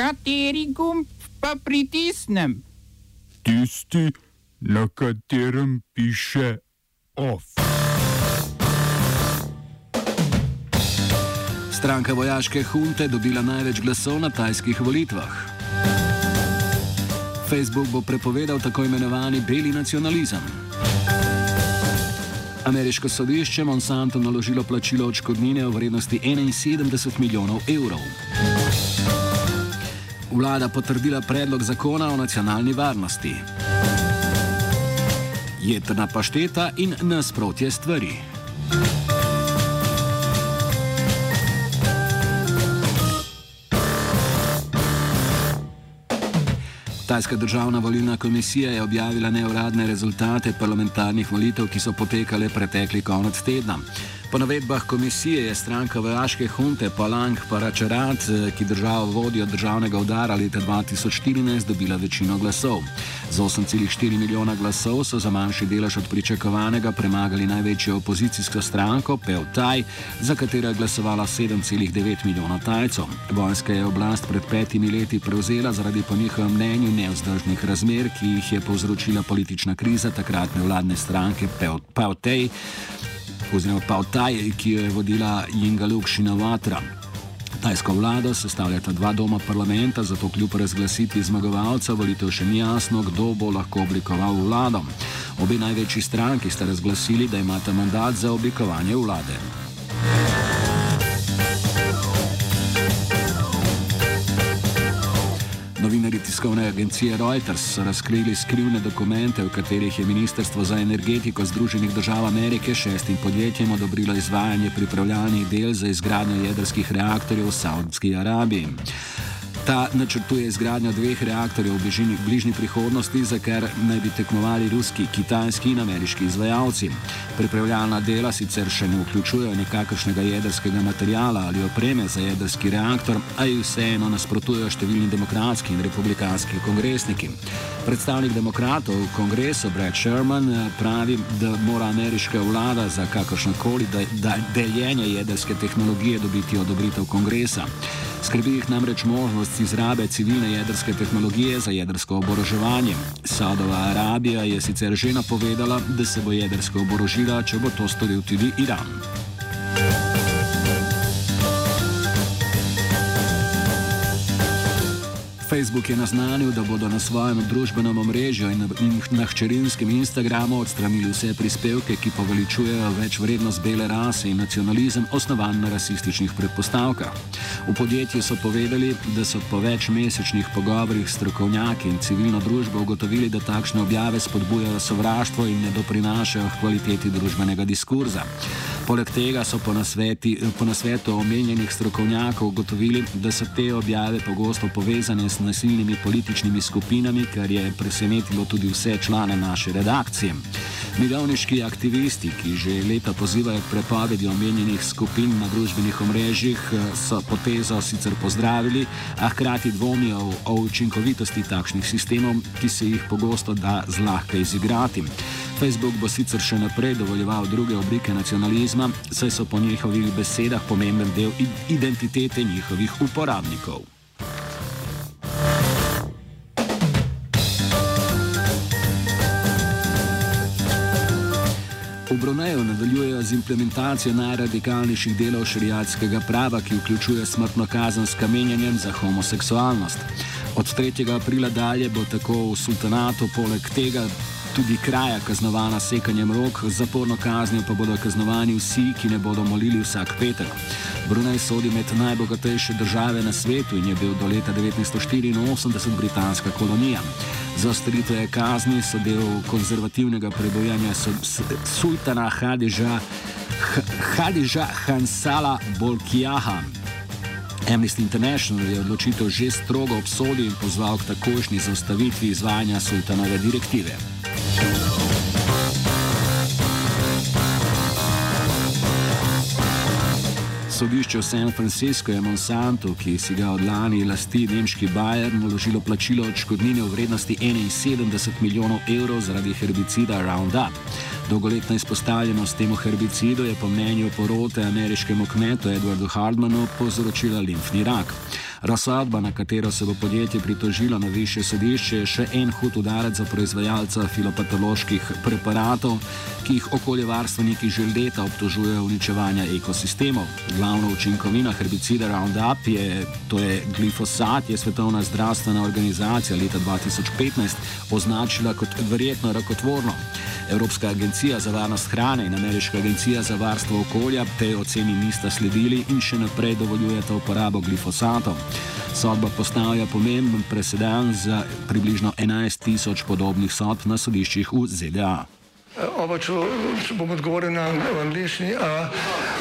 Kateri gumb pa pritisnem? Tisti, na katerem piše OF. Stranka vojaške hunte dobila največ glasov na tajskih volitvah. Facebook bo prepovedal tako imenovani beli nacionalizem. Ameriško sodišče Monsanto naložilo plačilo odškodnine v vrednosti 71 milijonov evrov. Vlada potrdila predlog zakona o nacionalni varnosti. Jedrna pašteta in nasprotje stvari. Tajska državna volilna komisija je objavila neuradne rezultate parlamentarnih volitev, ki so potekale pretekli konec tedna. Po navedbah komisije je stranka vojaške hunte Palang Paračarat, ki državo vodi od državnega udara leta 2014, dobila večino glasov. Z 8,4 milijona glasov so za manjši delež od pričakovanega premagali največjo opozicijsko stranko Pevtaj, za katero je glasovala 7,9 milijona tajcev. Vojska je oblast pred petimi leti prevzela zaradi po njihovem mnenju neuzdržnih razmer, ki jih je povzročila politična kriza takratne vladne stranke Pevtaj oziroma pa Taj, ki jo je vodila Jingaluk Šinavatra. Tajsko vlado sestavljata dva doma parlamenta, zato kljub razglasitvi zmagovalca volitev še ni jasno, kdo bo lahko oblikoval vlado. Obe največji stranki sta razglasili, da imata mandat za oblikovanje vlade. Novinari tiskovne agencije Reuters so razkrili skrivne dokumente, v katerih je Ministrstvo za energetiko Združenih držav Amerike šestim podjetjem odobrilo izvajanje pripravljalnih del za izgradnjo jedrskih reaktorjev v Saudski Arabiji. Ta načrtuje izgradnjo dveh reaktorjev v bližini, bližnji prihodnosti, za kar naj bi tekmovali ruski, kitajski in ameriški izvajalci. Pripravljalna dela sicer še ne vključujejo nekakršnega jedrskega materijala ali opreme za jedrski reaktor, a jih vseeno nasprotujejo številni demokratski in republikanski kongresniki. Predstavnik demokratov v kongresu Brad Sherman pravi, da mora ameriška vlada za kakršnokoli deljenje jedrske tehnologije dobiti odobritev kongresa. Skrbi jih namreč možnost izrabe civilne jedrske tehnologije za jedrsko oboroževanje. Saudova Arabija je sicer že napovedala, da se bo jedrsko oborožila, če bo to storil tudi Iran. Facebook je naznanil, da bodo na svojem družbenem omrežju in na hčerinskem Instagramu odstranili vse prispevke, ki poveličujejo več vrednost bele rase in nacionalizem, osnovan na rasističnih predpostavkah. V podjetju so povedali, da so po večmesečnih pogovorih s strokovnjaki in civilno družbo ugotovili, da takšne objave spodbujajo sovraštvo in ne doprinašajo kvaliteti družbenega diskurza. Poleg tega so po, nasveti, po nasvetu omenjenih strokovnjakov ugotovili, da so te objave pogosto povezane s nasilnimi političnimi skupinami, kar je presenetilo tudi vse člane naše redakcije. Mirovniški aktivisti, ki že leta pozivajo k prepovedi omenjenih skupin na družbenih omrežjih, so potezo sicer pozdravili, a hkrati dvomijo o učinkovitosti takšnih sistemov, ki se jih pogosto da zlahka izigrati. Facebook bo sicer še naprej dovoljeval druge oblike nacionalizma, saj so po njihovih besedah pomemben del identitete njihovih uporabnikov. V Bruneju nadaljujejo z implementacijo najradikalnejših delov šariatskega prava, ki vključuje smrtno kazen s kamenjanjem za homoseksualnost. Od 3. aprila dalje bo tako v sultanatu poleg tega tudi kraja kaznovana sekanjem rok, zaporno kaznijo pa bodo kaznovani vsi, ki ne bodo molili vsak petek. Brunei sodi med najbogatejše države na svetu in je bil do leta 1984 britanska kolonija. Zaostritve kazni so del konzervativnega prebojanja sultana Hadiža, Hadiža Hansala Bolkijaha. Amnesty International je odločitev že strogo obsodil in pozval k takošnji zaustavitvi izvajanja sultanove direktive. Sodišče v San Franciscu je Monsanto, ki si ga od lani lasti nemški Bayer, naložilo plačilo odškodnine v vrednosti 71 milijonov evrov zaradi herbicida Roundup. Dolgoletna izpostavljenost temu herbicidu je po mnenju porote ameriškemu kmetu Edwardu Hardmanu povzročila limfni rak. Razsodba, na katero se bo podjetje pritožilo na više sodišče, je še en hud udarec za proizvajalca filopatoloških preparatov, ki jih okoljevarstveniki že leta obtožujejo uničevanja ekosistemov. Glavna učinkovina herbicida Roundup je, to je glifosat, je Svetovna zdravstvena organizacija leta 2015 označila kot verjetno rakotvorno. Evropska agencija za varnost hrane in Ameriška agencija za varstvo okolja tej oceni nista sledili in še naprej dovoljujeta uporabo glifosatov. Sodba postavlja pomemben precedens za približno 11 tisoč podobnih sodb na sodiščih v ZDA. Oba, če, če bom odgovoril na angliški.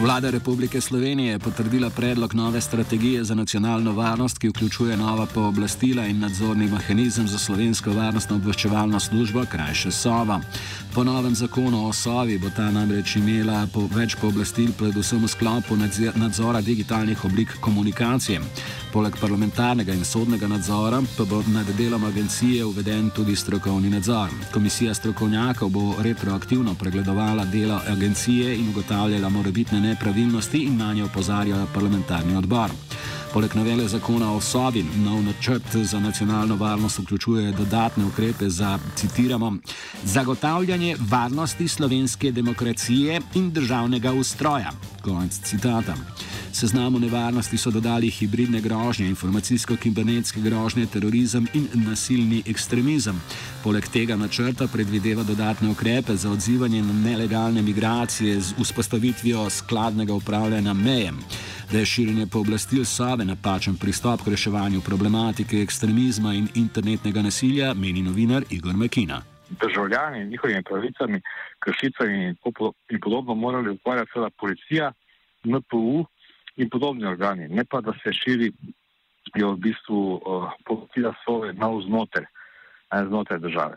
Vlada Republike Slovenije je potrdila predlog nove strategije za nacionalno varnost, ki vključuje nova pooblastila in nadzorni mehanizem za slovensko varnostno obveščevalno službo, krajše SOVA. Po novem zakonu o SOVI bo ta namreč imela po več pooblastil, predvsem v sklopu nadzora digitalnih oblik komunikacije. Poleg parlamentarnega in sodnega nadzora pa bo nad delom agencije uveden tudi strokovni nadzor. Komisija strokovnjakov bo retroaktivno pregledovala delo agencije in ugotavljala morebitne nepravilnosti in na nje opozarjala parlamentarni odbor. Poleg novele zakona o sobi, nov načrt za nacionalno varnost vključuje dodatne ukrepe za, citiramo, zagotavljanje varnosti slovenske demokracije in državnega ustroja. Konec citata. Seznamu nevarnosti so dodali hibridne grožnje, informacijsko-kibernetske grožnje, terorizem in nasilni ekstremizem. Poleg tega načrta predvideva dodatne ukrepe za odzivanje na nelegalne migracije z vzpostavitvijo skladnega upravljanja mejem. Da je širjenje pooblastil Save napačen pristop k reševanju problematike ekstremizma in internetnega nasilja, meni novinar Igor Mekina. državljani in njihovimi pravicami, kršitvami in podobno morali ukvarjati seveda policija, NPU in podobni organi, ne pa da se širi jo v bistvu uh, policija sove navznoter, znotraj države.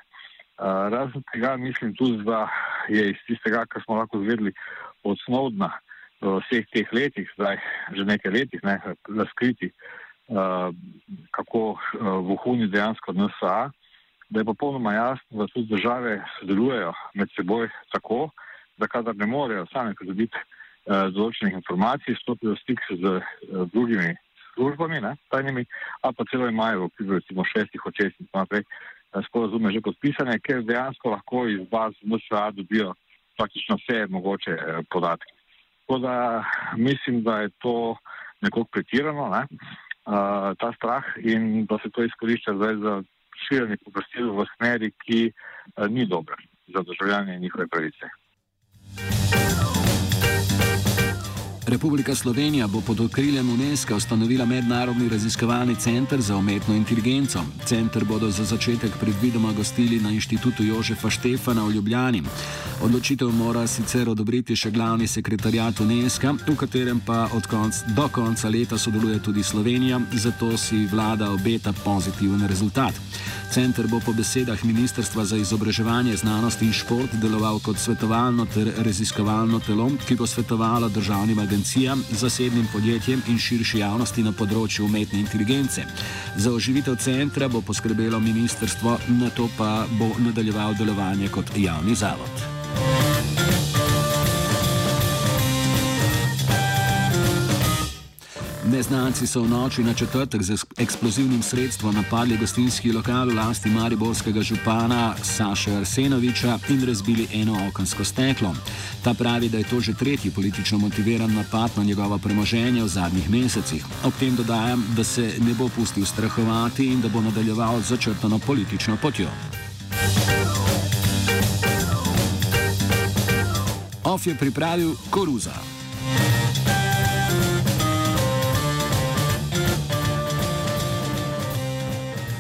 Uh, razen tega mislim tudi, da je iz tistega, kar smo lahko izvedeli od Snowdna v vseh teh letih, zdaj že nekaj letih, ne, razkriti, uh, kako vohuni dejansko NSA, da je popolnoma jasno, da tudi države sodelujejo med seboj tako, da kadar ne morejo same pridobiti določenih informacij, stopijo v stik z eh, drugimi službami, ne, tajnimi, ali pa celo imajo v okviru recimo šestih očes in tako naprej eh, sporazume že podpisane, ker dejansko lahko iz baz MSA dobijo praktično vse mogoče eh, podatke. Tako da mislim, da je to nekoliko pretirano, ne, uh, ta strah in da se to izkorišča zdaj za širjenje pooblastil v smeri, ki uh, ni dobra za državljane in njihove pravice. Republika Slovenija bo pod okriljem UNESCO ustanovila mednarodni raziskovalni center za umetno inteligenco. Center bodo za začetek predvidoma gostili na inštitutu Jožefa Štefana v Ljubljani. Odločitev mora sicer odobriti še glavni sekretarjat UNESCO, v katerem pa konc, do konca leta sodeluje tudi Slovenija, zato si vlada obeta pozitiven rezultat. Center bo po besedah Ministrstva za izobraževanje, znanost in šport deloval kot svetovalno ter raziskovalno telo, ki bo svetovalo državnim agencijam, zasebnim podjetjem in širši javnosti na področju umetne inteligence. Za oživitev centra bo poskrbelo ministrstvo, na to pa bo nadaljeval delovanje kot javni zavod. Neznanci so v noči na četrtek z eks- eksplozivnim sredstvom napadli gostinski lokal v lasti mariborskega župana Saša Arsenoviča in razbili eno okensko steklo. Ta pravi, da je to že tretji politično motiviran napad na njegovo premoženje v zadnjih mesecih. Ob tem dodajam, da se ne bo pustil strahovati in da bo nadaljeval z začrtano politično potjo. Of je pripravil Koruza.